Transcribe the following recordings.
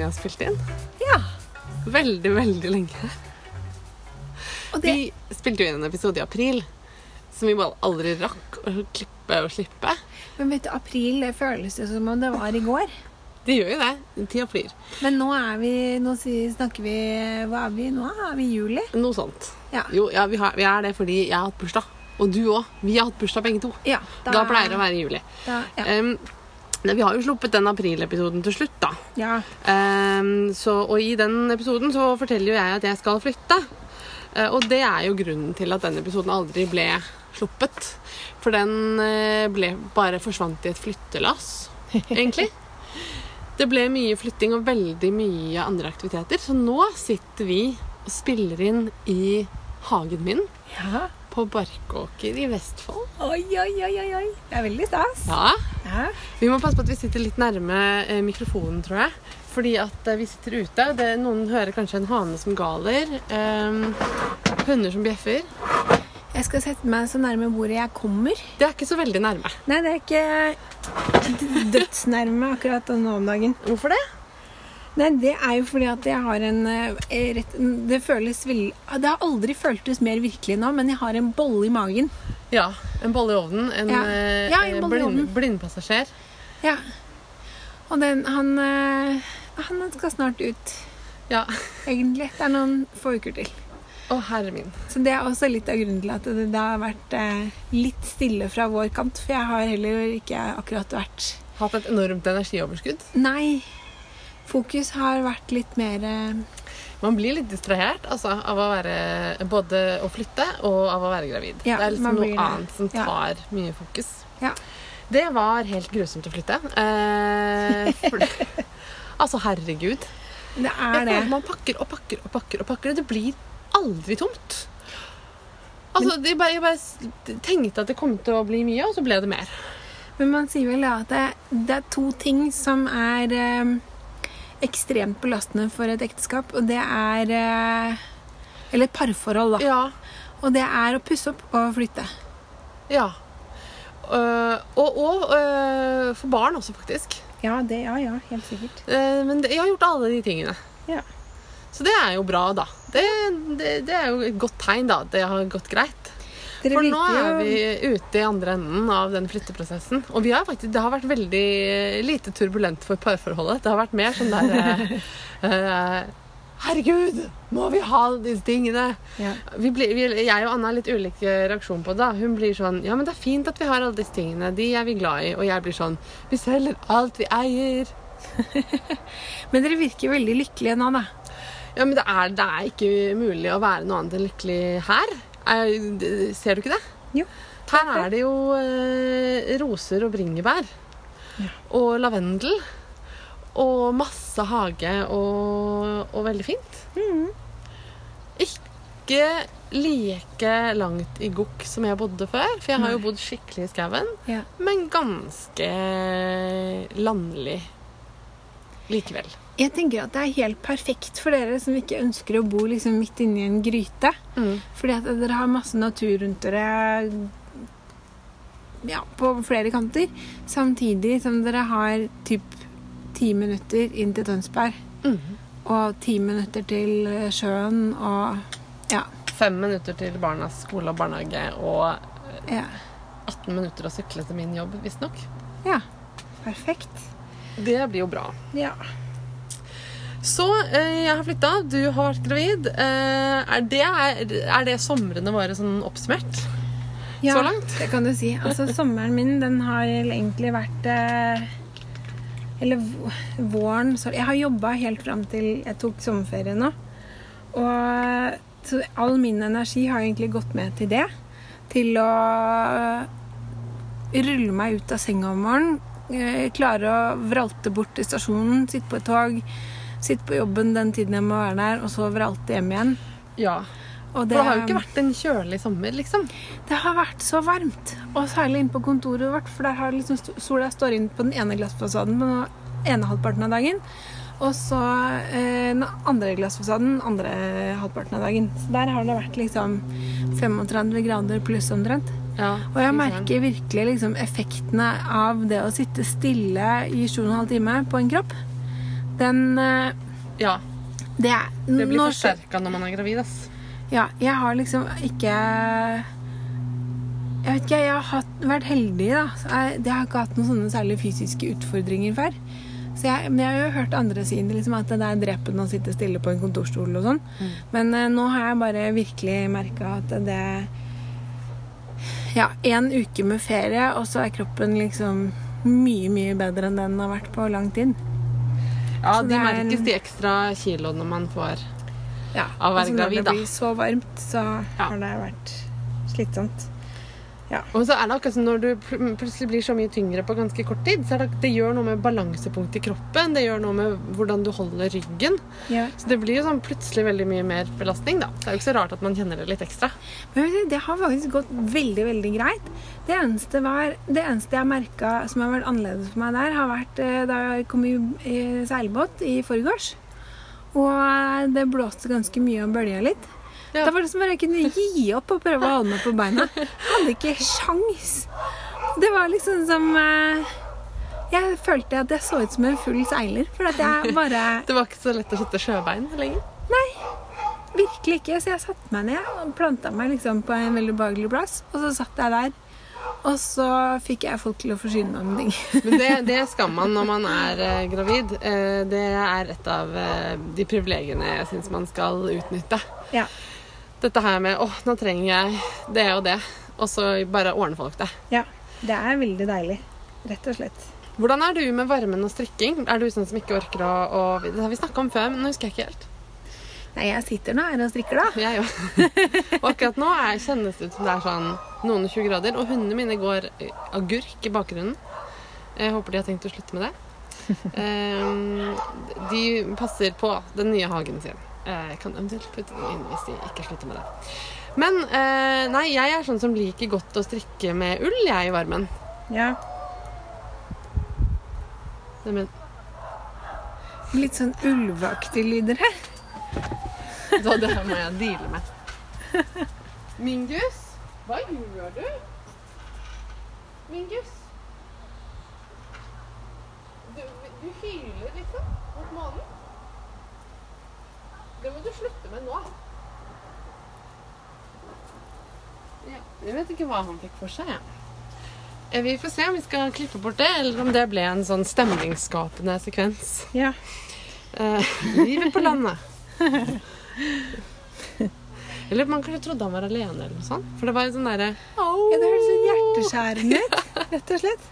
vi har spilt inn. Ja. Veldig, veldig lenge. Det, Vi spilte jo inn en episode i april som vi bare aldri rakk å klippe og slippe. men vet du, april det føles jo som om det var i går. Det gjør jo det. Tida flyr. Men nå er vi Nå snakker vi Hva er vi nå? Er vi i juli? Noe sånt. Ja. Jo, ja, vi, har, vi er det fordi jeg har hatt bursdag. Og du òg. Vi har hatt bursdag begge to. ja Da, pleier det å være i juli. da, ja. Em, men vi har jo sluppet den aprilepisoden til slutt, da. ja. Um, så, og i den episoden så forteller jo jeg at jeg skal flytte. Uh, og det er jo grunnen til at den episoden aldri ble sluppet. For den eh, ble bare forsvant i et flyttelass, egentlig. Det ble mye flytting og veldig mye andre aktiviteter. Så nå sitter vi og spiller inn i hagen min ja. På Barkåker i Vestfold. Oi, oi, oi, oi, oi. Det er veldig stas. Ja, Ja. Vi må passe på at vi sitter litt nærme eh, mikrofonen, tror jeg. Fordi at eh, vi sitter ute. Det, noen hører kanskje en hane som galer. eh, hunder som bjeffer. Jeg skal sette meg så nærme bordet jeg kommer. Det er ikke så veldig nærme. Nei, det er ikke dødsnærme akkurat nå om dagen. Hvorfor det? Nei, det er jo fordi at jeg har en eh, rett, Det føles veldig Det har aldri føltes mer virkelig nå, men jeg har en bolle i magen. Ja. En bolle i ovnen. En, Ja. eh, Ja, en bolle blind, blindpassasjer. Ja. Og den Han eh, Han skal snart ut, Ja. egentlig. Det er noen få uker til. Å, herre min. Så det er også litt av grunnen til at det, det har vært eh, litt stille fra vår kant. For jeg har heller ikke akkurat vært Hatt et enormt energioverskudd. Nei. Fokus har vært litt mer eh, Man blir litt distrahert altså, av å være både å flytte og av å være gravid. Ja, det er liksom noe annet som Ja. tar mye fokus. Ja. Det var helt grusomt å flytte. Eh, for, altså, herregud. Det er det. Man pakker og pakker og pakker. og pakker og Det blir aldri tomt. Altså, jeg, bare, jeg bare tenkte at det kom til å bli mye, og så ble det mer. Men man sier vel at det, det er to ting som er eh, ekstremt belastende for et ekteskap, og det er eh, Eller et parforhold, da. Ja. Og det er å pusse opp og flytte. ja. Uh, og og uh, for barn også, faktisk. Ja, det, ja, ja, helt sikkert. Uh, men det, jeg har gjort alle de tingene. Ja. Så det er jo bra, da. Det, det, det er jo et godt tegn, da. at Det har gått greit. For nå er vi ute i andre enden av den flytteprosessen. Og vi har faktisk, det har vært veldig lite turbulent for parforholdet. Det har vært mer sånn der eh, eh, Herregud, må vi ha disse tingene? ja. Vi blir, vi, jeg og Anna har litt ulik eh, reaksjon på det. Hun blir sånn Ja, men det er fint at vi har alle disse tingene. De er vi glad i. Og jeg blir sånn Vi selger alt vi eier. Men dere virker veldig lykkelige nå, da. Ja, men det er, det er ikke mulig å være noe annet enn lykkelig her. Er, ser du ikke det? Jo. Her er det jo eh, roser og bringebær. Ja. Og lavendel. Og masse hage og, og veldig fint. Mm. Ikke like langt i gokk som jeg bodde før, for jeg har jo bodd skikkelig i skauen. Ja. Men ganske landlig likevel. Jeg tenker at det er helt perfekt for dere som ikke ønsker å bo liksom midt inni en gryte. Mm. Fordi at dere har masse natur rundt dere ja, på flere kanter. Samtidig som dere har typ ti minutter inn til Tønsberg. Mm. Og ti minutter til eh, sjøen og ja. Fem minutter til barnas skole og barnehage og Ja. 18 minutter å sykle til min jobb, visstnok. ja. Perfekt. Det blir jo bra. Ja. Så eh, jeg har flytta, du har vært gravid. Eh, er, det, er, det somrene våre sånn oppsummert? ja Så langt? Det kan du si. Altså, sommeren min, den har egentlig vært eh, Eller våren så Jeg har jobba helt fram til jeg tok sommerferie nå. Og så all min energi har egentlig gått med til det. Til å rulle meg ut av senga om morgenen. Klare å vralte bort til stasjonen, sitte på et tog. Sitte på jobben den tiden jeg må være der, og så alltid hjem igjen. Ja. Og For det har jo ikke vært en kjølig sommer, liksom. Det har vært så varmt, og særlig inne på kontoret vårt, for der har liksom sola står inn på den ene glassfasaden på den ene halvparten av dagen, og så eh, den andre glassfasaden den andre halvparten av dagen. Så der har det vært liksom 35 grader pluss omtrent. Ja, Og jeg merker virkelig liksom effektene av det å sitte stille i sju og en halv time på en kropp. Den eh, Ja, Det, er, det blir nå- forsterka når man er gravid, ass. Ja, jeg har liksom ikke Jeg vet ikke, jeg har hatt, vært heldig, da. Jeg, jeg har ikke hatt noen sånne særlig fysiske utfordringer før. Så jeg, men jeg har jo hørt andre si liksom at det er drepende å sitte stille på en kontorstol og sånn. Men uh, nå har jeg bare virkelig merka at det Ja, én uke med ferie, og så er kroppen liksom mye, mye bedre enn den har vært på lang tid. Ja, Så de er merkes de ekstra kiloene man får. Ja, Av å være altså gravid, Når det blir så varmt, så har det vært slitsomt. Og så er det akkurat som når du pl- plutselig blir så mye tyngre på ganske kort tid, så er det, det gjør noe med balansepunktet i kroppen, det gjør noe med hvordan du holder ryggen. Ja. Så det blir jo sånn plutselig veldig mye mer belastning, da. Det er jo ikke så rart at man kjenner det litt ekstra. Men det har faktisk gått veldig, veldig greit. Det eneste, var, det eneste jeg merka som har vært annerledes for meg der, har vært eh, da jeg kom i, i seilbåt i forgårs. Og det blåste ganske mye og bølja litt. Ja. Da var det som bare jeg kunne gi opp og prøve å holde meg på beina. Jeg hadde ikke sjans. Det var liksom som eh, Jeg følte at jeg så ut som en full seiler. For at jeg bare Det var ikke så lett å sette sjøbein lenger. Nei. Virkelig ikke. Så jeg satte meg ned og planta meg liksom på en veldig behagelig plass. Og så satt jeg der. Og så fikk jeg folk til å forsyne meg med ting. Men det, det skal man når man er eh, gravid. Eh, det er et av eh, de privilegiene jeg syns man skal utnytte. Ja. Dette her med 'Å, nå trenger jeg det og det', og så bare ordner folk det. ja. Det er veldig deilig. Rett og slett. Hvordan er du med varmen og strikking? Er du sånn som ikke orker å, å Det har vi snakka om før, men nå husker jeg ikke helt. Nei, jeg sitter nå her og strikker, da. Jeg òg. og akkurat nå er, kjennes det ut som det er sånn noen og 20 grader. Og hundene mine går agurk i bakgrunnen. Jeg håper de har tenkt å slutte med det. Ehm, de passer på den nye hagen sin. Eh, Jeg kan eventuelt putte den inn hvis de ikke slutter med det. Men eh, nei, jeg er sånn som liker godt å strikke med ull, jeg, i varmen. Ja. Neimen Litt sånn ulveaktig lyder her. så det her må jeg deale med. Mingus, hva gjør du? Mingus? Du, du hyler liksom. Det må du slutte med nå. Ja, jeg vet ikke hva han fikk for seg. Eh, Vi får se om vi skal klippe bort det, eller om det ble en sånn stemningsskapende sekvens. Ja. Eh, livet på landet. Eller man kanskje trodde han var alene, eller noe sånt. For det var en sånn derre ja det høres litt hjerteskjærende ut, rett og slett.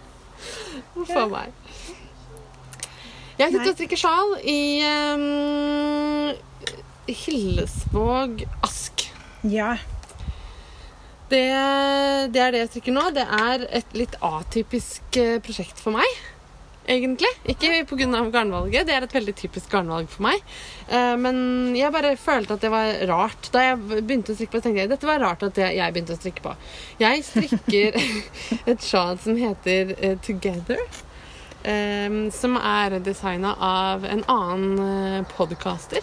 Huff a meg. Jeg sitter Nei. og strikker sjal i um, Hillesvåg Ask. Ja. Det, det er det jeg strikker nå. Det er et litt atypisk eh, prosjekt for meg. Egentlig. Ikke pga. garnvalget. Det er et veldig typisk garnvalg for meg. Eh, Men jeg bare følte at det var rart. Da jeg begynte å strikke på, tenkte jeg dette var rart at jeg begynte å strikke på. Jeg strikker et sjal som heter eh, Together. Som er designa av en annen podkaster.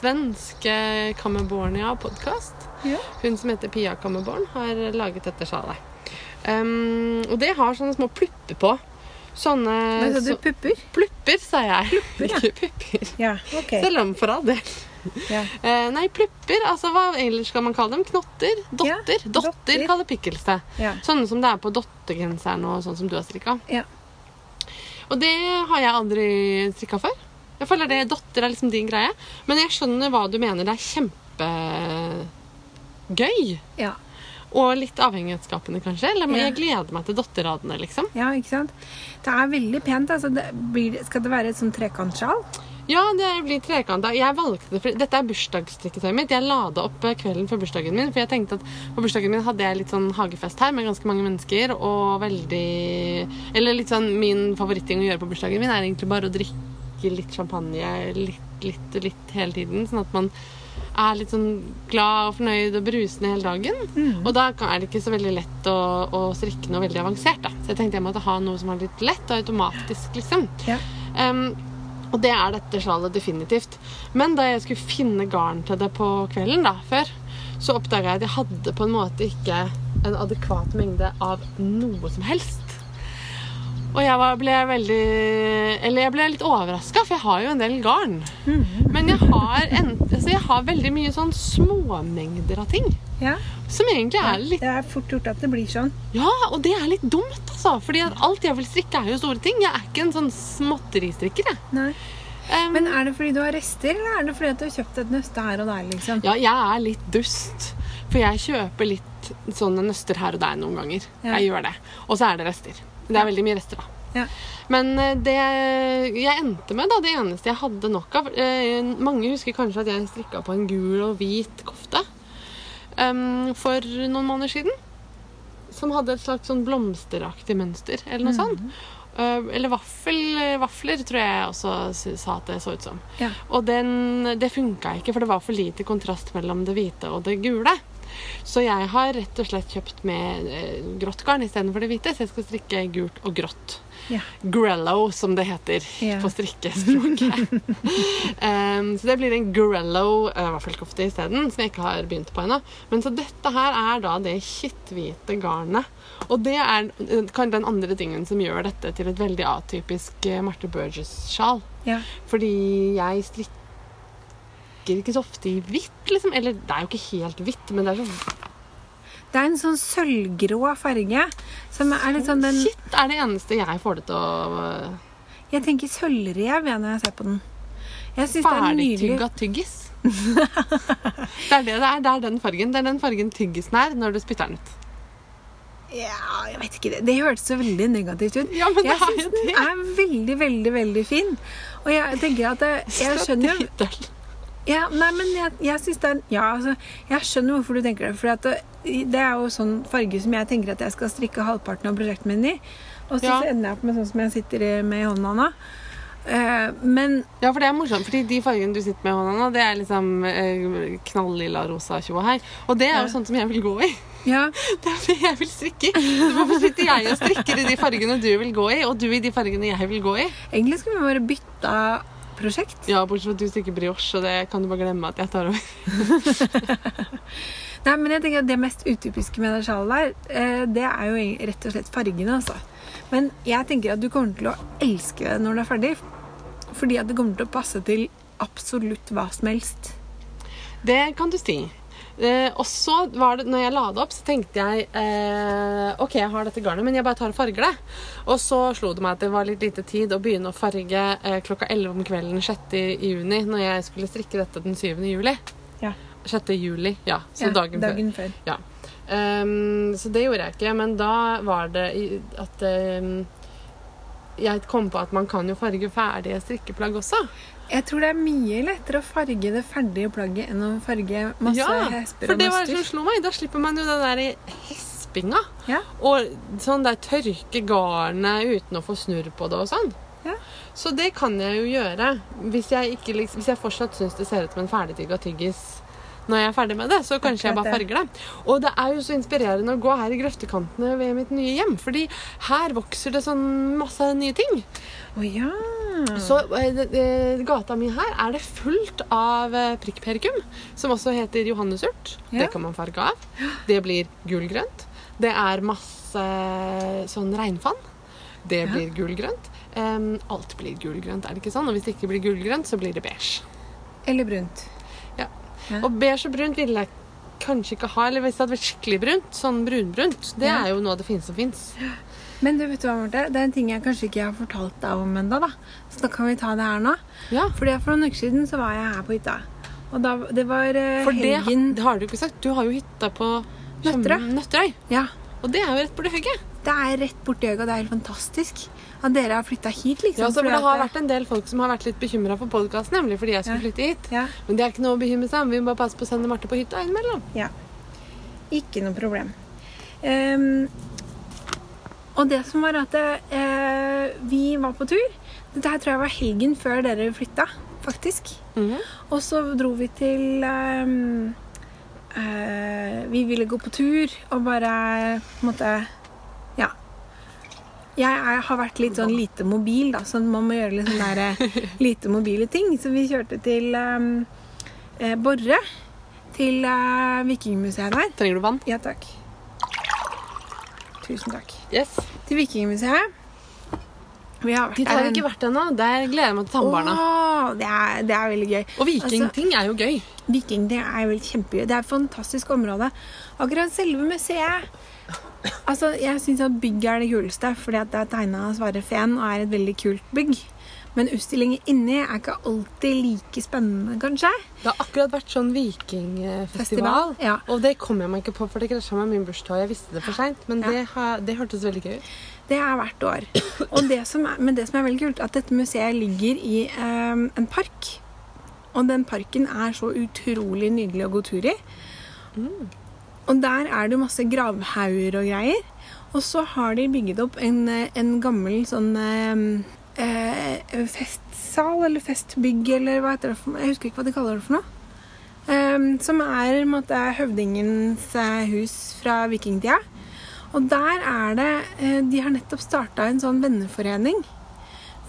Svenske Kammerbornia podkast. Ja. Hun som heter Pia Kammerborn, har laget dette sjalet. Um, og det har sånne små plupper på. Sånne Hva sa du? så, Pupper? Plupper, sa jeg. Plupper, ja. Ikke pupper. Ja, okay. Selv om for all del. Ja. Eh, nei, plupper, altså hva ellers skal man kalle dem? Knotter? Dotter? Dotter, dotter. kaller pickles det. Sånne som det er på dottergenseren og sånn som du har strikka. Ja. Og det har jeg aldri strikka før. Jeg føler det dotter er liksom din greie. Men jeg skjønner hva du mener. Det er kjempegøy. Ja. Og litt avhengighetsskapende, kanskje. Eller men jeg gleder meg til dotterradene, liksom. ja, ikke sant? Det er veldig pent. Altså, det blir, skal det være et sånn trekantsjal? Ja, det blir trekanta. Jeg valgte det, for Dette er bursdagsstrikketøyet mitt. Jeg la det opp eh, kvelden før bursdagen min. For jeg tenkte at på bursdagen min hadde jeg litt sånn hagefest her med ganske mange mennesker. Og veldig Eller litt sånn min favoritting å gjøre på bursdagen min er egentlig bare å drikke litt champagne litt, litt, og litt hele tiden. Sånn at man er litt sånn glad og fornøyd og brusende hele dagen. Og da er det ikke så veldig lett å, å strikke noe veldig avansert. da Så jeg tenkte jeg måtte ha noe som er litt lett og automatisk, liksom. Ja. Um, og det er dette sjalet definitivt. Men da jeg skulle finne garn til det på kvelden da, før, så oppdaga jeg at jeg hadde på en måte ikke en adekvat mengde av noe som helst. Og jeg var, ble veldig Eller jeg ble litt overraska, for jeg har jo en del garn. Men jeg har, en, altså jeg har veldig mye sånn småmengder av ting. Ja. Som egentlig er litt Det er fort gjort at det blir sånn. Ja, og det er litt dumt, altså. Fordi alt jeg vil strikke, er jo store ting. Jeg er ikke en sånn småtteristrikker, jeg. Nei. Um, Men er det fordi du har rester, eller er det fordi du har kjøpt et nøste her og der? liksom? ja, jeg er litt dust. For jeg kjøper litt sånne nøster her og der noen ganger. Ja. Jeg gjør det. Og så er det rester. Det er veldig mye rester, da. Ja. Men eh, det jeg endte med, da, det eneste jeg hadde nok av eh, Mange husker kanskje at jeg strikka på en gul og hvit kofte um, for noen måneder siden. Som hadde et slags sånn blomsteraktig mønster, eller noe sånt. Uh, eller vaffel, vafler, tror jeg også sa at det så ut som. Ja. Og den, det funka ikke, for det var for lite kontrast mellom det hvite og det gule. Så jeg har rett og slett kjøpt med eh, grått garn istedenfor det hvite. Så jeg skal strikke gult og grått. Ja. Grello, som det heter Ja. på strikkespråket. um, så det blir en grello uh, vaffelkofte isteden, som jeg ikke har begynt på ennå. Men så dette her er da det kitthvite garnet. Og det er eh, kan den andre tingen som gjør dette til et veldig atypisk eh, Marte Burgess-sjal. Ja. Fordi jeg strikker ikke så ofte i hvitt, liksom. Eller det er jo ikke helt hvitt, men det er så Det er en sånn sølvgrå farge. Som er litt sånn den Shit er det eneste jeg får det til å uh, Jeg tenker sølvrev jeg, når jeg ser på den. Jeg syns det er nydelig. Ferdigtygga tyggis. det er det det er. Det er den fargen. Det er den fargen tyggisen er når du spytter den ut. Ja, jeg vet ikke det. Det hørtes så veldig negativt ut. Ja, men jeg syns den er veldig, veldig, veldig fin. Og jeg tenker at jeg skjønner jo. Ja, Nei, men jeg, jeg synes det er Ja, altså, jeg skjønner hvorfor du tenker det. For at det, det er jo sånn farge som jeg tenker at jeg skal strikke halvparten av prosjektet mitt i. Og så Ja. ender jeg opp med sånn som jeg sitter med i hånda nå. Uh, men Ja, for det er morsomt, fordi de fargene du sitter med i hånda nå, det er liksom uh, knallilla rosa tjoa her. Og det er jo Ja. sånt som jeg vil gå i. ja, Det er det jeg vil strikke i. Så Hvorfor sitter jeg og strikker i de fargene du vil gå i, og du i de fargene jeg vil gå i? egentlig skulle vi bare bytta prosjekt. Ja, bortsett fra at du stikker brioche, og det kan du bare glemme at jeg tar over. Nei, men jeg tenker at Det mest utypiske med det sjalen der, eh, det er jo rett og slett fargene. altså. Men jeg tenker at du kommer til å elske det når det er ferdig. Fordi at det kommer til å passe til absolutt hva som helst. Det kan du si. Eh, og så var det, når jeg la det opp, så tenkte jeg eh, OK, jeg har dette garnet, men jeg bare tar og farger det. Og så slo det meg at det var litt lite tid å begynne å farge eh, klokka 11 om kvelden 6. juni, når jeg skulle strikke dette den 7. juli. Ja. 6. juli, ja. Så Ja, dagen, før. dagen før. Ja. Um, så det gjorde jeg ikke, men da var det at um, jeg kom på at man kan jo farge ferdige strikkeplagg også. Jeg tror det er mye lettere å farge det ferdige plagget enn å farge masse ja, hesper for det var det som slo meg. Da slipper man jo den der hespinga. Ja. Og sånn der tørke garnet uten å få snurr på det og sånn. Ja. Så det kan jeg jo gjøre. Hvis jeg, ikke, hvis jeg fortsatt syns det ser ut som en ferdigtygga tyggis når jeg er ferdig med det, så kanskje jeg bare farger det. Og det er jo så inspirerende å gå her i grøftekantene ved mitt nye hjem, fordi her vokser det sånn masse nye ting. Å ja. Så eh, det- gata mi her er det fullt av eh, prikkperikum, som også heter johannesurt. Ja. Det kan man farge av. Det blir gulgrønt. Det er masse sånn regnfann. Det Ja. blir gulgrønt. Um, alt blir gulgrønt, er det ikke sånn? Og hvis det ikke blir gulgrønt, så blir det beige. Eller brunt. Ja. Ja. Og beige og brunt ville jeg kanskje ikke ha. Eller hvis det hadde vært skikkelig brunt, sånn brunbrunt, det er jo noe av det fineste som fins. Men du vet du hva, Marte? Det er en ting jeg kanskje ikke har fortalt deg om ennå. Så da kan vi ta det her nå. Ja. Fordi For noen uker siden så var jeg her på hytta. Og da, det var eh, For det, helgen det har du ikke sagt. Du har jo hytta på Nøtterøy. Nøtterøy. Ja. Og det er jo rett borti hugget. Det er rett borti øyet, og det er helt fantastisk. At dere har flytta hit, liksom. Ja, så for Det har vært en del folk som har vært litt bekymra for podkasten, nemlig fordi jeg skulle Ja. flytte hit. Ja, Men det er ikke noe å bekymre seg om. Vi må bare passe på å sende Marte på hytta innimellom. ja. Ikke noe problem. Ehm, og det som var at eh, vi var på tur. Dette her tror jeg var helgen før dere flytta, faktisk. Mhm. Og så dro vi til ehm, eh, Vi ville gå på tur og bare på en måte Ja. Jeg er, har vært litt sånn lite mobil, da, så man må gjøre litt sånne der, eh, lite mobile ting. Så vi kjørte til ehm, eh, Borre. Til eh, Vikingmuseet der. Trenger du vann? Ja takk. Tusen takk. Yes. Til Vikingmuseet. Vi har vært Dit har vi ikke vært ennå. Der gleder jeg meg til tannbarna. Åh, det, er, det er veldig gøy. Og vikingting er jo gøy. Vikingting er jo kjempegøy. Det er et fantastisk område. Akkurat selve museet Altså, Jeg syns at bygget er det kuleste, fordi at det er tegna av Sverre Fehn og er et veldig kult bygg. Men utstillinger inni er ikke alltid like spennende, kanskje. Det har akkurat vært sånn vikingfestival. Ja. Og det kom jeg meg ikke på, for det krasja med min bursdag. og Jeg visste det for seint, men Ja. det, har, det hørtes veldig gøy ut. Det er hvert år. Og det som er, men det som er veldig kult, er at dette museet ligger i um, en park. Og den parken er så utrolig nydelig å gå tur i. Og der er det masse gravhauger og greier. Og så har de bygget opp en, eh, en gammel sånn eh, festsal eller festbygg eller hva heter det for noe? Jeg husker ikke hva de kaller det for noe. Um, som er måte, høvdingens eh, hus fra vikingtida. Og der er det eh, De har nettopp starta en sånn venneforening.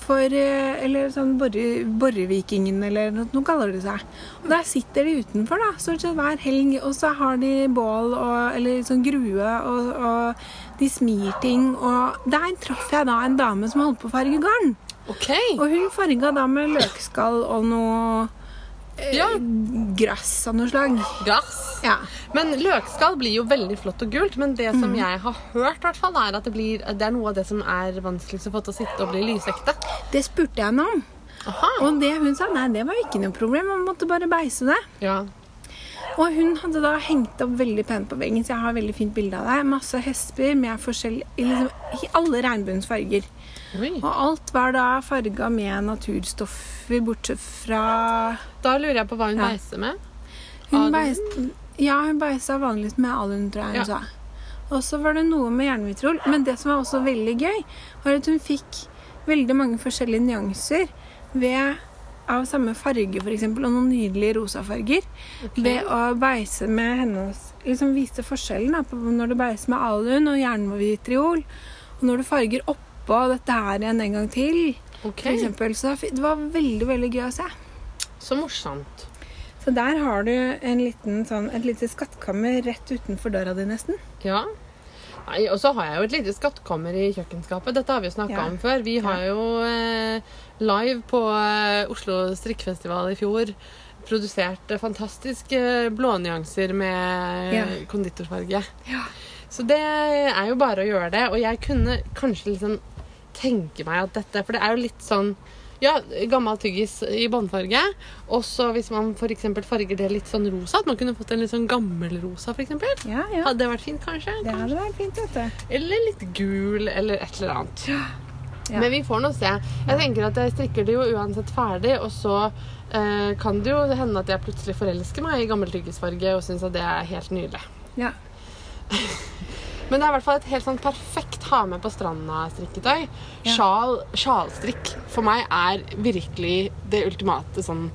For eh, Eller sånn borre, Borrevikingen, eller noe, kaller de seg. Og der sitter de utenfor da, stort sett hver helg, og så har de bål og Eller sånn grue, og, og de smir ting. Og der traff jeg da en dame som holdt på å farge garn. Okay. Og hun farga da med løkskall og noe Ja. gress av noe slag. Gress. Ja. Men løkskall blir jo veldig flott og gult, men det som jeg har hørt, hvert fall, er at det, blir, det er noe av det som er vanskeligst å få til å sitte og bli lysekte. Det spurte jeg henne om. Aha. Og det hun sa, nei, det var ikke noe problem. Man måtte bare beise det. Ja. Og hun hadde da hengt opp veldig pent på veggen, så jeg har veldig fint bilde av det. Masse hesper med forskjell, i liksom, i alle regnbuens farger. Og alt var da farga med naturstoffer, bortsett fra Da lurer jeg på hva hun Ja. beiser med. Hun beis, ja, hun beisa vanligvis med alun, tror jeg hun Ja. sa. Og så var det noe med jernvitrol. Men det som var også veldig gøy, var at hun fikk veldig mange forskjellige nyanser ved, av samme farge, f.eks., og noen nydelige rosafarger. Okay. Ved å beise med hennes Liksom vise forskjellen da, på når du beiser med alun og jernvitriol, og når du farger oppå dette her igjen en gang til, okay. for eksempel. Så det var veldig, veldig gøy å se. Så morsomt. Så der har du en liten, sånn, et lite skattkammer rett utenfor døra di, nesten. Ja. Nei, og så har jeg jo et lite skattkammer i kjøkkenskapet. Dette har vi jo snakka Ja. om før. Vi har jo eh, live på eh, Oslo strikkefestival i fjor produsert eh, fantastiske blånyanser med Ja. konditorfarge. Ja. Så det er jo bare å gjøre det. Og jeg kunne kanskje liksom tenke meg at dette For det er jo litt sånn ja, gammel tyggis i båndfarge. Og så hvis man f.eks. farger det litt sånn rosa, at man kunne fått en litt sånn gammelrosa, f.eks. Ja, ja. Hadde det vært fint, kanskje? Det hadde vært fint, vet du. Eller litt gul, eller et eller annet. Ja. Men vi får nå se. Jeg tenker at jeg strikker det jo uansett ferdig, og så eh, kan det jo hende at jeg plutselig forelsker meg i gammel tyggisfarge og syns at det er helt nydelig. Ja. Men det er i hvert fall et helt sånn perfekt ha med på stranda-strikketøy. Ja. Sjal, sjalstrikk for meg er virkelig det ultimate sånn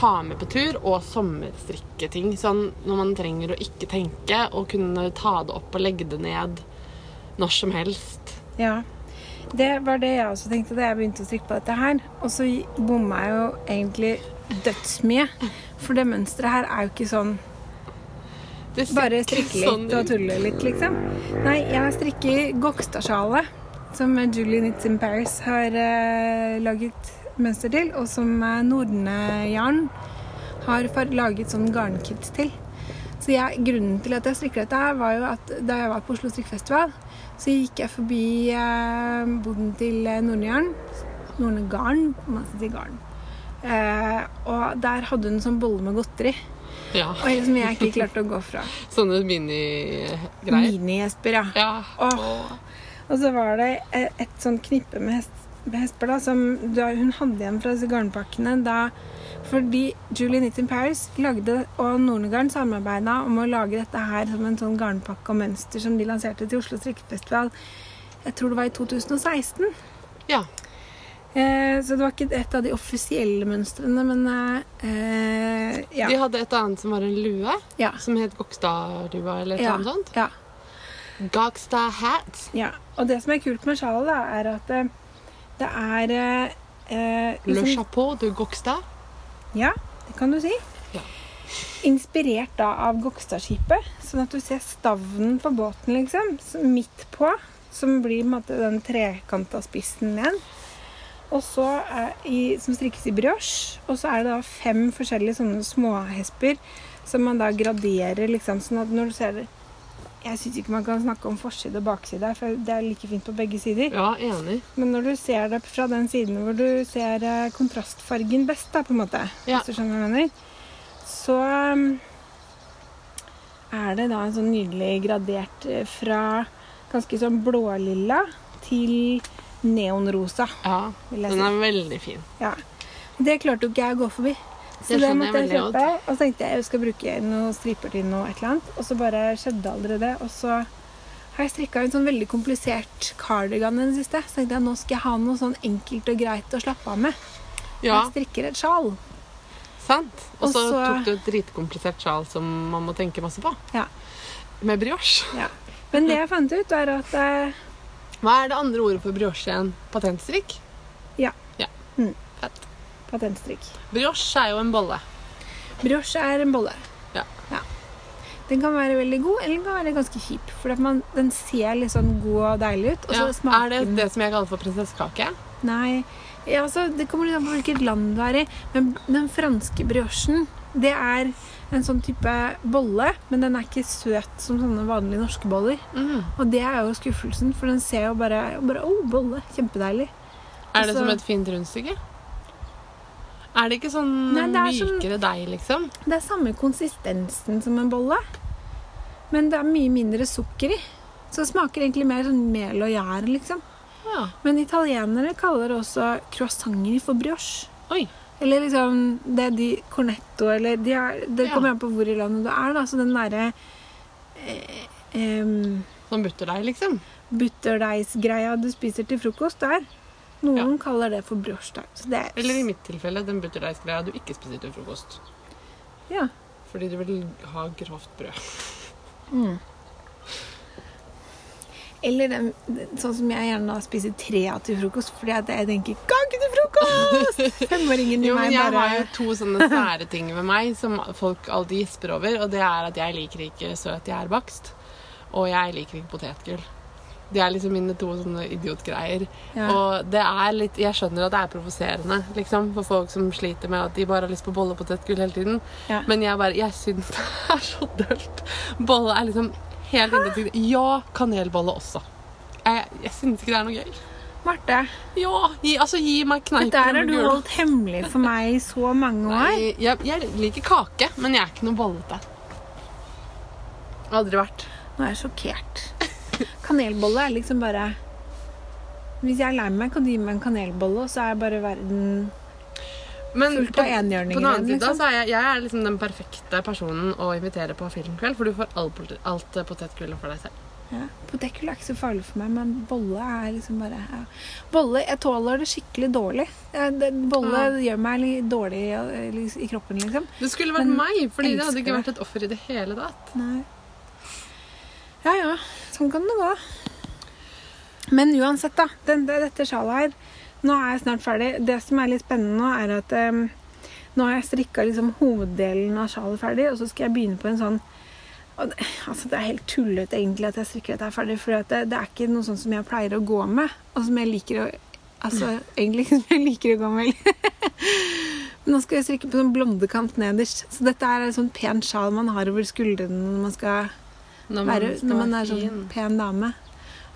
ha med på tur og sommerstrikketing. Sånn når man trenger å ikke tenke og kunne ta det opp og legge det ned når som helst. ja. Det var det jeg også tenkte da jeg begynte å strikke på dette her. Og så bomma jeg jo egentlig dødsmye. For det mønsteret her er jo ikke sånn bare ikke strikke litt sånn og tulle litt, liksom. Nei, jeg strikker Gokstad-sjalet, som Julie Knits in Paris har uh, laget mønster til, og som eh, Nordne-jarn har laget sånn garnkit til. Så jeg, grunnen til at jeg strikker dette, her var jo at da jeg var på Oslo strikkefestival, så gikk jeg forbi eh, boden til eh, Nordne-jarn. Nordne Garn, om man skal si garn. Eh, og der hadde hun en sånn bolle med godteri. Ja. Og som jeg ikke klarte å gå fra. Sånne minigreier. Mini-hesper, ja. Ja. Og, Og så var det et, et sånn knippe med, hest, med hesper da, som da hun hadde igjen fra disse garnpakkene da fordi Julie Knit in Paris lagde, og Nornegarn samarbeida om å lage dette her som en sånn garnpakke og mønster som de lanserte til Oslo strikkefestival. Jeg tror det var i 2016. ja. Eh, så det var ikke et av de offisielle mønstrene, men eh, ja. De hadde et annet som var en lue, Ja. som het Gokstadlua eller noe Ja. sånt. ja. Gokstad hat. Ja, og det som er kult med sjalet, er at det, det er eh, liksom, Le chapeau de Gokstad. Ja, det kan du si. Ja. inspirert da av Gokstadskipet. Sånn at du ser stavnen på båten liksom, midt på, som blir måte, den trekanta spissen igjen. Og så er, i, som strikkes i brioche. Og så er det da fem forskjellige sånne småhesper som man da graderer, liksom, sånn at når du ser det Jeg syns ikke man kan snakke om forside og bakside, for det er like fint på begge sider. Ja, enig. Men når du ser det fra den siden hvor du ser eh, kontrastfargen best, da, på en måte, Ja. hvis du skjønner hva jeg mener, så um, er det da en sånn nydelig gradert eh, fra ganske sånn blålilla til neonrosa, Ja, jeg den er veldig fin. Ja. Det klarte jo ikke jeg å gå forbi. Så Det jeg måtte jeg veldig kjøpe. Og så tenkte jeg jeg skal bruke noen striper til noe et eller annet. Og så bare skjedde aldri det. Og så har jeg strikka en sånn veldig komplisert cardigan i det siste. Så tenkte jeg nå skal jeg ha noe sånn enkelt og greit å slappe av med. Ja, Jeg strikker et sjal. sant. Og så- tok du et dritkomplisert sjal som man må tenke masse på. Ja. Med brioche. Ja. Men det jeg fant ut, var at eh, Hva er det andre ordet for brioche igjen? Patentstrikk? Ja. ja. Mm. Fett. patentstrikk. Brioche er jo en bolle. Brioche er en bolle. Ja. Den kan være veldig god, eller den kan være ganske kjip. For man, den ser litt sånn god og deilig ut. Og så Ja. Er det det som jeg kaller for prinsessekake? Nei, ja, altså, det kommer litt an på hvilket land du er i. Men den franske briochen, det er en sånn type bolle, men den er ikke søt som sånne vanlige norske boller. Mm. Og det er jo skuffelsen, for den ser jo bare, bare Å, bolle! Kjempedeilig. Er det Også, som et fint rundstykke? Er det ikke sånn Nei, det mykere som- deig, liksom? Det er samme konsistensen som en bolle, men det er mye mindre sukker i. Så det smaker egentlig mer sånn mel og gjær, liksom. Ja. Men italienere kaller også croissanter for brioche. Oi. Eller liksom det er de cornetto eller de er, Det Ja. kommer an på hvor i landet du er. da, Så den derre eh, eh, Sånn butterdeig, liksom? butterdeigsgreia du spiser til frokost der. Noen kaller det for brioche. da. Så det er, Eller i mitt tilfelle den butterdeigsgreia du ikke spiser til frokost. Ja. Fordi du vil ha grovt brød. Mm. Eller den, sånn som jeg gjerne da spiser tre av til frokost, fordi at jeg tenker 'kake til frokost'! Femåringen i Jo, men bare jeg har jo to sånne sære ting ved meg som folk alltid gisper over, og det er at jeg liker ikke søt gjærbakst, og jeg liker ikke potetgull. De er liksom mine to sånne idiotgreier. ja. Og det er litt Jeg skjønner at det er provoserende liksom, for folk som sliter med at de bare har lyst på bolle og potetgull hele tiden. Ja. Men jeg bare Jeg syns det er så dølt. Bolle er liksom helt inntil Ja, kanelbolle også. Jeg, jeg syns ikke det er noe gøy. Marte, Ja, gi, altså gi meg kneipen dette har du holdt hemmelig for meg i så mange år. Nei, jeg, jeg liker kake, men jeg er ikke noe bollete. Aldri vært. Nå er jeg sjokkert. Kanelbolle er liksom bare Hvis jeg er lei meg, kan du gi meg en kanelbolle, og så er bare verden Men på, på den annen side liksom. så er jeg, jeg er liksom den perfekte personen å invitere på filmkveld, for du får alt, alt eh, potetgullet for deg selv. Ja. Potetgull er ikke så farlig for meg, men bolle er liksom bare ja. Bolle, Jeg tåler det skikkelig dårlig. Ja, bolle gjør meg litt dårlig i, i kroppen, liksom. Det skulle vært Men meg, fordi det hadde ikke vært et offer i det hele tatt. Nei. Ja ja, sånn kan det gå. Men uansett, da. Den, dette sjalet her Nå er jeg snart ferdig. Det som er litt spennende nå, er at um, nå har jeg strikka liksom hoveddelen av sjalet ferdig, og så skal jeg begynne på en sånn og det, altså det er helt tullete egentlig at jeg strikker dette ferdig, for det, det er ikke noe sånt som jeg pleier å gå med, og som jeg liker å Altså egentlig ikke som jeg liker å gå med. Men nå skal jeg strikke på sånn blondekant nederst. Så dette er et sånn pent sjal man har over skuldrene når man skal Når man, være, når man er sånn pen dame.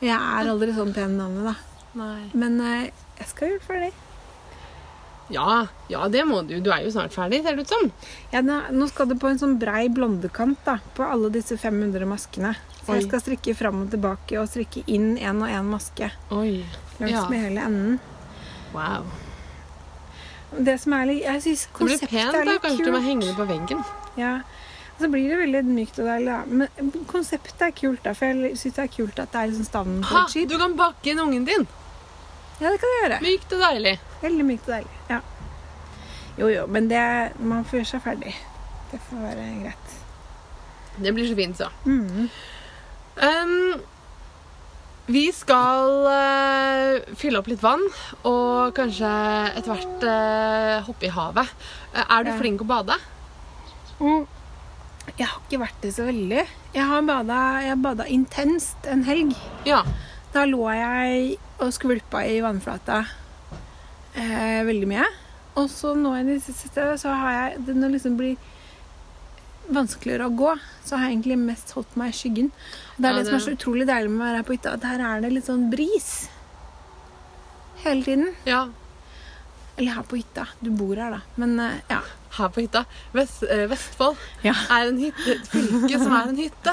Og jeg er aldri sånn pen dame, da. Nei. Men eh, jeg skal gjøre ferdig. Ja, ja, det må du. Du er jo snart ferdig, ser det ut som. Ja, nå, skal det på en sånn brei blondekant da, på alle disse 500 maskene. Så jeg skal strikke fram og tilbake og strikke inn en og en maske. Oi. Langs Ja. med hele enden. Wow. Det som er litt Jeg syns Det blir pent, er da. litt Kanskje du må henge det på veggen. Ja. Så blir det veldig mykt og deilig, da. Men konseptet er kult, da. For jeg syns det er kult at det er liksom stavnen på et skip. Du kan bakke inn ungen din. Ja, det kan jeg gjøre. Mykt og deilig. Veldig mykt og deilig. Ja. Jo, jo, men det Man får gjøre seg ferdig. Det får være greit. Det blir så fint, så. Mm. Um, vi skal uh, fylle opp litt vann og kanskje etter hvert uh, hoppe i havet. Uh, er du Ja. flink å bade? Mm. Jeg har ikke vært det så veldig. Jeg har bada, intenst en helg. Ja. Da lå jeg og skvulpa i vannflata eh, veldig mye. Og så nå i det siste så har jeg det Når det liksom blir vanskeligere å gå, så har jeg egentlig mest holdt meg i skyggen. Det er Ja, det, som er så utrolig deilig med å være her på hytta, at her er det litt sånn bris hele tiden. ja. Eller her på hytta. Du bor her, da. Men eh, ja. Her på hytta. Vest, eh, Vestfold Ja. er en hytte, et fylke som er en hytte.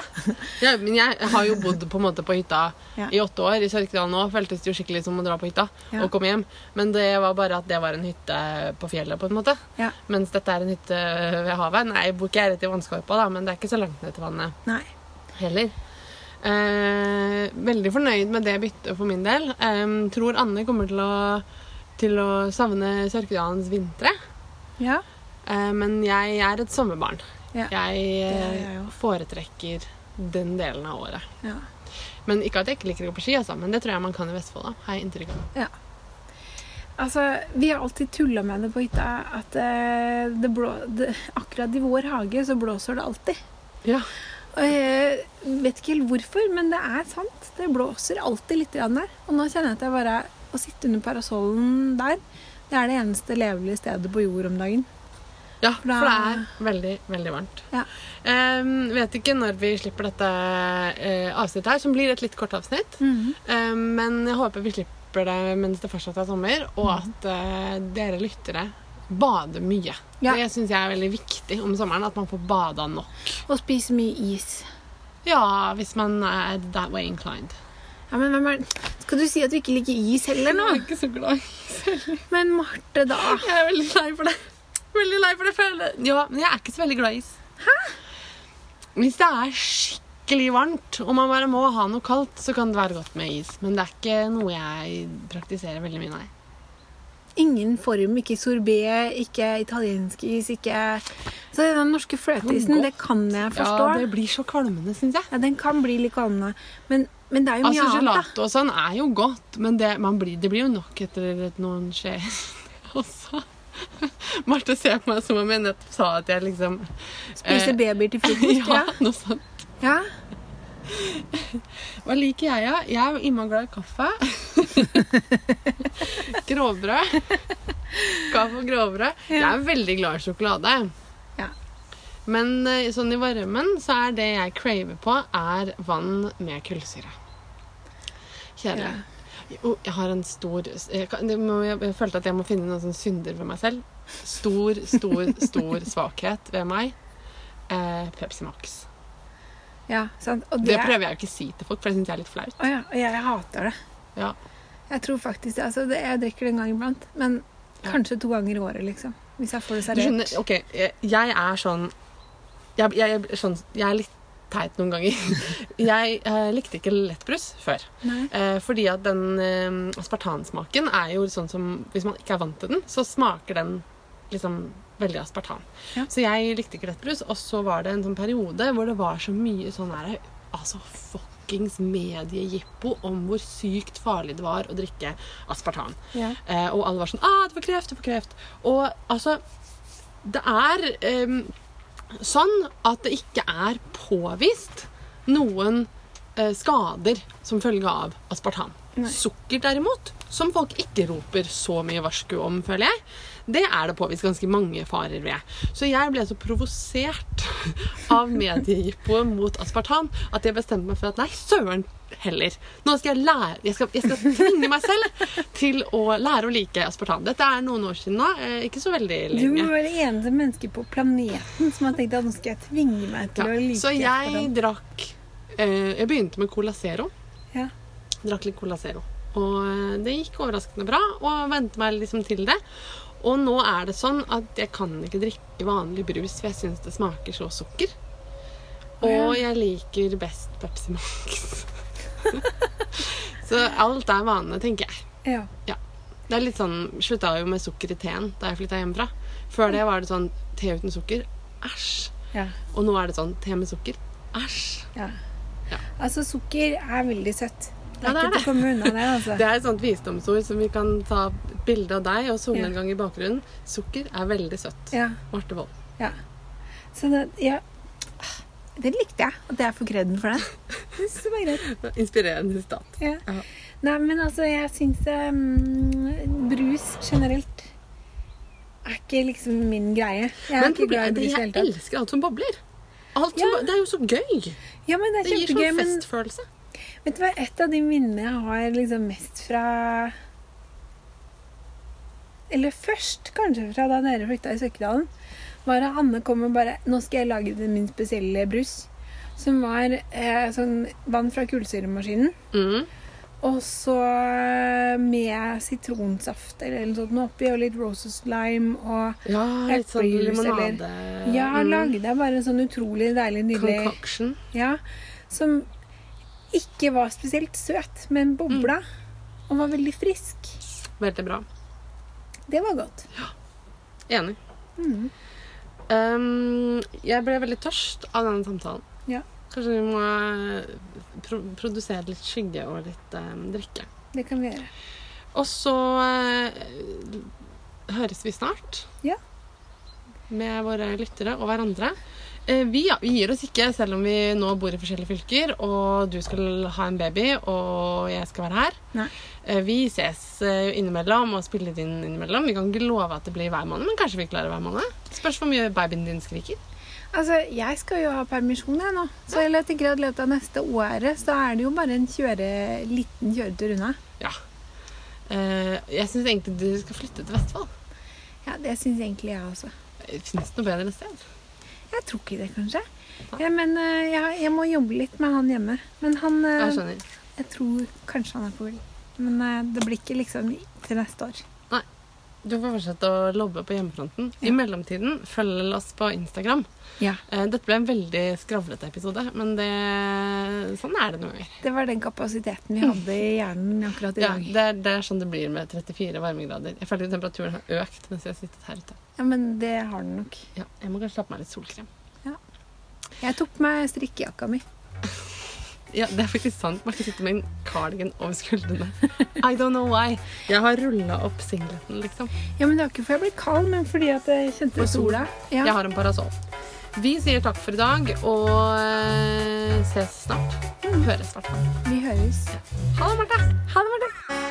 Ja, men jeg har jo bodd på en måte på hytta Ja. i åtte år. I Sørkedal nå føltes det jo skikkelig som å dra på hytta og komme hjem. Men det var bare at det var en hytte på fjellet, på en måte. Ja. Mens dette er en hytte ved havet. Nei, jeg bor ikke rett i vannskorpa, da, men det er ikke så langt ned til vannet Nei. heller. Eh, veldig fornøyd med det byttet for min del. Eh, tror Anne kommer til å, til å savne Sørkedalens vintre. Ja. Eh, men jeg er et sommerbarn. Ja. Jeg eh, jeg foretrekker den delen av året. ja. Men ikke at jeg ikke liker å gå på ski, altså, men det tror jeg man kan i Vestfold. da, har jeg inntrykk av. Altså, vi har alltid tulla med det på hytta at eh, det blå, det, akkurat i vår hage så blåser det alltid. Ja. Og jeg vet ikke helt hvorfor, men det er sant. Det blåser alltid litt der. Og nå kjenner jeg at jeg bare Å sitte under parasollen der, det er det eneste levelige stedet på jord om dagen. Ja, for det er veldig, veldig varmt. Ja. Um, vet ikke når vi slipper dette uh, avsnittet her, som blir et litt kort avsnitt. Mm -hmm. um, men jeg håper vi slipper det mens det fortsatt er sommer, og Mhm. at uh, dere lyttere bader mye. Ja. Det syns jeg er veldig viktig om sommeren, at man får bada nok. Og spise mye is. Ja, hvis man er that way inclined. Ja, men hvem er Skal du si at du ikke liker is heller nå? Jeg er ikke så glad i is heller. Men Marte, da. Jeg er veldig lei for det. Veldig lei for det. føler jeg. Ja, men jeg er ikke så veldig glad i is. Hæ? Hvis det er skikkelig varmt, og man bare må ha noe kaldt, så kan det være godt med is. Men det er ikke noe jeg praktiserer veldig mye, nei. Ingen form, ikke sorbé, ikke italiensk is, ikke Så den norske fløteisen, det kan jeg forstå. Ja, det blir så kvalmende, syns jeg. Ja, den kan bli litt kvalmende. Men, men det er jo mye Altså, annet, da. Gelato og sånn er jo godt, men det, man blir, det blir jo nok etter et- noen skjeer også. Marte ser på meg som om jeg nettopp sa at jeg liksom Spiser eh, babyer til frokost. ja, ja. noe sånt. ja. Hva liker jeg, ja? Jeg er innmari glad i kaffe. grovbrød. Kaffe og grovbrød. Jeg er veldig glad i sjokolade. Ja. Men eh, sånn i varmen så er det jeg craver på, er vann med kullsyre. Kjedelig. Jo, jeg har en stor jeg, det jeg, følte at jeg må finne noen sånn synder ved meg selv. Stor, stor, stor svakhet ved meg. Eh, Pepsi Max. ja sant. Og Det prøver jeg jo ikke å si til folk, for det syns jeg er litt flaut. Å ja, og jeg hater det. Ja. Jeg tror faktisk det. Altså, det, jeg drikker det en gang iblant. Men kanskje to ganger i året, liksom. Hvis jeg får det Du skjønner, ok, jeg, jeg er sånn jeg, jeg, sånn jeg er litt teit noen ganger. Jeg eh, likte ikke lettbrus før. Eh, fordi at den eh, aspartansmaken er jo sånn som Hvis man ikke er vant til den, så smaker den liksom veldig aspartan. Ja. Så jeg likte ikke lettbrus. Og så var det en sånn periode hvor det var så mye sånn her Altså fuckings mediejippo om hvor sykt farlig det var å drikke aspartan. Ja. Eh, og alle var sånn ah, 'Du får kreft, du får kreft'. Og altså Det er sånn at det ikke er påvist noen eh, skader som følge av aspartam. Nei. Sukker derimot, som folk ikke roper så mye varsku om, føler jeg, det er det påvist ganske mange farer ved. Så jeg ble så provosert av mediejippoet mot aspartam at jeg bestemte meg for at nei, søren heller. Nå skal jeg lære Jeg skal, jeg skal tvinge meg selv til å lære å like aspartam. Dette er noen år siden nå. eh, Ikke så veldig Du lenge. må være det eneste mennesket på planeten som har tenkt at nå skal jeg tvinge meg til Ja, å like så jeg Aspartam. drakk eh, Jeg begynte med Cola Zero. Ja. Drakk litt Cola Zero. Og eh, det gikk overraskende bra, og vente meg liksom til det. Og nå er det sånn at jeg kan ikke drikke vanlig brus, for jeg syns det smaker så sukker. Og jeg liker best Pepsi Max. så alt er vane, tenker jeg. Ja. Det er litt sånn, Slutta jo med sukker i teen da jeg flytta hjemmefra. Før det var det sånn te uten sukker. Æsj. Ja. Og nå er det sånn te med sukker. Æsj. ja. Ja. Altså, sukker er veldig søtt. Det Ja, er det er ikke komme unna det, altså. Det er et sånt visdomsord som vi kan ta bilde av deg og Ja. gang i bakgrunnen. Sukker er veldig søtt. Ja, Marte Wold. ja. Så det, ja, det likte jeg. At jeg får kreden for den. Det synes jeg var greit. Inspirerende stat. Ja. Ja. Nei, men altså, jeg syns um, brus generelt er ikke liksom min greie. Jeg Men ikke glad i brus i det jeg hele tatt. elsker alt som bobler. Alt som, Ja. Det er jo så gøy. Ja, men det er Det gir sånn Men festfølelse. vet du hva, et av de minnene jeg har liksom mest fra Eller først, kanskje, fra da dere flytta i Søkkedalen, var at Hanne kom og bare Nå skal jeg lage min spesielle brus. Som var eh, sånn vann fra kullsyremaskinen. Mm. Og så med sitronsaft eller noe sånt oppi, og litt roses lime og Ja, litt sånn limonade. Ja, Mm. lagde jeg bare en sånn utrolig deilig, nydelig Concoction. Ja, som ikke var spesielt søt, men bobla. Og var veldig frisk. Veldig bra. Det var godt. Enig. Mm. Um, jeg ble veldig tørst av denne samtalen. Ja. Kanskje vi må eh, pro produsere litt skygge og litt um, drikke. Det kan vi gjøre. Og så uh, høres vi snart Ja. med våre lyttere og hverandre. Eh, vi, ja, vi gir oss ikke, selv om vi nå bor i forskjellige fylker, og du skal ha en baby, og jeg skal være her. Nei. Eh, vi ses eh, innimellom og spiller inn innimellom. Vi kan ikke love at det blir hver måned, men kanskje vi klarer hver måned. Spørs hvor mye babyen din skriker. Altså, jeg skal jo ha permisjon jeg nå, så jeg tenker at i løpet av neste året så er det jo bare en kjøre, liten kjøretur unna. Ja. Jeg syns egentlig du skal flytte til Vestfold. Ja, det syns egentlig jeg også. Fins det noe bedre sted? Jeg tror ikke det, kanskje. Ja, men eh, jeg, jeg må jobbe litt med han hjemme. Men han eh, Jeg skjønner. Jeg tror kanskje han er på vei. Men eh, det blir ikke liksom til neste år. Du får fortsette å lobbe på hjemmefronten. I mellomtiden, følg oss på Instagram. Ja. Eh, Dette ble en veldig skravlete episode, men det, sånn er det noen ganger. Det var den kapasiteten vi hadde i hjernen akkurat i Ja, dag. det, er, det er sånn det blir med 34 varmegrader. Jeg føler at temperaturen har økt mens jeg har sittet her ute. Ja, men det har den nok. Ja, jeg må kanskje ta på meg litt solkrem. Ja. Jeg tok på meg strikkejakka mi. Ja, det er faktisk sant. Man kan sitte med en cardigan over skuldrene. I don't know why. Jeg har rulla opp singleten, liksom. Ja, men Det var ikke fordi jeg ble kald, men fordi at jeg kjente For sola. Ja. Jeg har en parasoll. Vi sier takk for i dag, og eh, ses snart. Høres, snart. Vi høres. Ha det, Marte. Ha det, Marte.